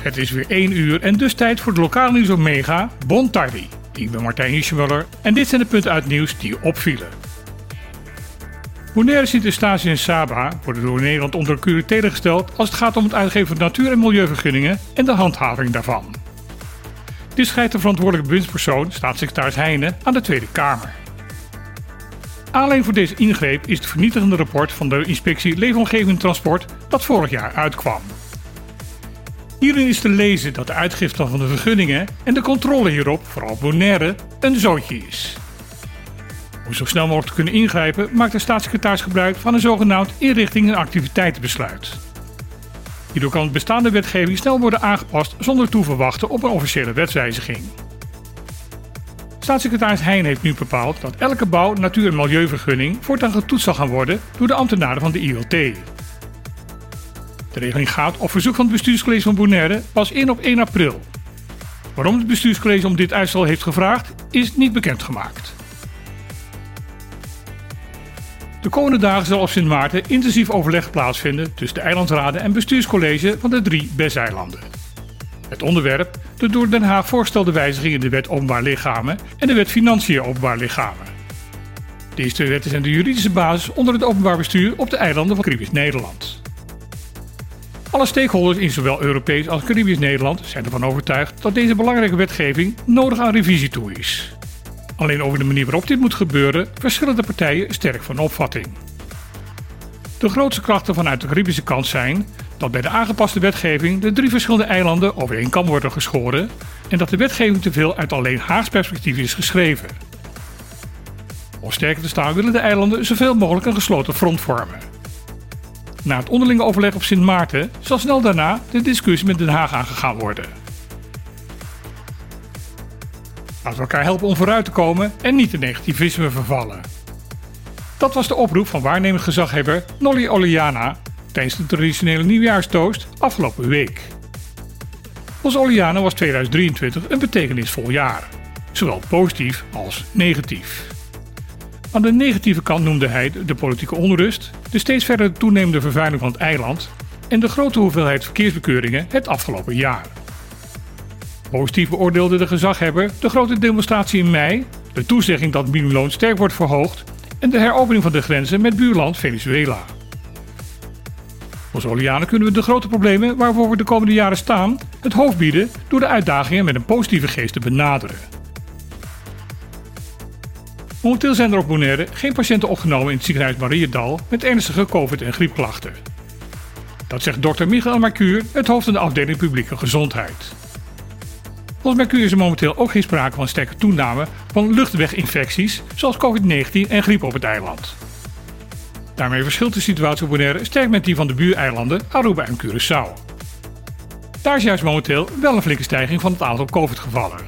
Het is weer 1 uur en dus tijd voor de lokale nieuws Omega, Bon Tardi. Ik ben Martijn Hiesjemuller en dit zijn de punten uit nieuws die opvielen. Bonaire Sint-Eustatius en Saba worden door Nederland onder curatele gesteld als het gaat om het uitgeven van natuur- en milieuvergunningen en de handhaving daarvan. Dit schrijft de verantwoordelijke bewindspersoon, staatssecretaris Heijnen, aan de Tweede Kamer. Aanleiding voor deze ingreep is het vernietigende rapport van de inspectie Leefomgeving Transport dat vorig jaar uitkwam. Hierin is te lezen dat de uitgifte van de vergunningen en de controle hierop, vooral Bonaire, een zootje is. Om zo snel mogelijk te kunnen ingrijpen, maakt de staatssecretaris gebruik van een zogenaamd inrichting- en activiteitenbesluit. Hierdoor kan de bestaande wetgeving snel worden aangepast zonder toe verwachten op een officiële wetswijziging. Staatssecretaris Heijn heeft nu bepaald dat elke bouw, natuur- en milieuvergunning voortaan getoetst zal gaan worden door de ambtenaren van de ILT. De regeling gaat op verzoek van het bestuurscollege van Bonaire pas in op 1 april. Waarom het bestuurscollege om dit uitstel heeft gevraagd, is niet bekendgemaakt. De komende dagen zal op Sint Maarten intensief overleg plaatsvinden tussen de eilandsraden en bestuurscollege van de drie BES-eilanden. Het onderwerp de door Den Haag voorgestelde wijzigingen in de wet openbaar lichamen en de wet financiën openbaar lichamen. Deze twee wetten zijn de juridische basis onder het openbaar bestuur op de eilanden van Caribisch Nederland. Alle stakeholders in zowel Europees als Caribisch Nederland zijn ervan overtuigd dat deze belangrijke wetgeving nodig aan revisie toe is. Alleen over de manier waarop dit moet gebeuren verschillen de partijen sterk van opvatting. De grootste krachten vanuit de Caribische kant zijn dat bij de aangepaste wetgeving de drie verschillende eilanden over één kam worden geschoren en dat de wetgeving te veel uit alleen Haags perspectief is geschreven. Om sterker te staan willen de eilanden zoveel mogelijk een gesloten front vormen. Na het onderlinge overleg op Sint Maarten zal snel daarna de discussie met Den Haag aangegaan worden. Laten we elkaar helpen om vooruit te komen en niet in negativisme vervallen. Dat was de oproep van waarnemend gezaghebber Nolly Oliana tijdens de traditionele nieuwjaarstoost afgelopen week. Volgens Oliana was 2023 een betekenisvol jaar, zowel positief als negatief. Aan de negatieve kant noemde hij de politieke onrust, de steeds verder toenemende vervuiling van het eiland en de grote hoeveelheid verkeersbekeuringen het afgelopen jaar. Positief beoordeelde de gezaghebber de grote demonstratie in mei, de toezegging dat minimumloon sterk wordt verhoogd en de heropening van de grenzen met buurland Venezuela. Volgens Oliane kunnen we de grote problemen waarvoor we de komende jaren staan het hoofd bieden door de uitdagingen met een positieve geest te benaderen. Momenteel zijn er op Bonaire geen patiënten opgenomen in het ziekenhuis Mariedal met ernstige covid- en griepklachten. Dat zegt dokter Michael Mercure, het hoofd van de afdeling publieke gezondheid. Volgens Mercure is er momenteel ook geen sprake van sterke toename van luchtweginfecties zoals COVID-19 en griep op het eiland. Daarmee verschilt de situatie op Bonaire sterk met die van de buureilanden Aruba en Curaçao. Daar is juist momenteel wel een flinke stijging van het aantal COVID-gevallen.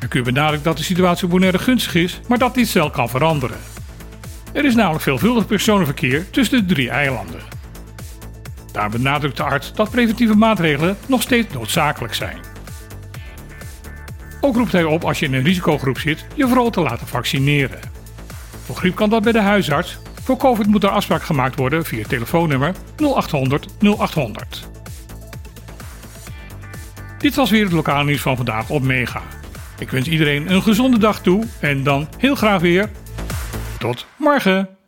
Mercure benadrukt dat de situatie op Bonaire gunstig is, maar dat dit snel kan veranderen. Er is namelijk veelvuldig personenverkeer tussen de drie eilanden. Daar benadrukt de arts dat preventieve maatregelen nog steeds noodzakelijk zijn. Ook roept hij op als je in een risicogroep zit je vooral te laten vaccineren. Voor griep kan dat bij de huisarts. Voor COVID moet er afspraak gemaakt worden via telefoonnummer 0800 0800. Dit was weer het lokale nieuws van vandaag op Mega. Ik wens iedereen een gezonde dag toe en dan heel graag weer tot morgen.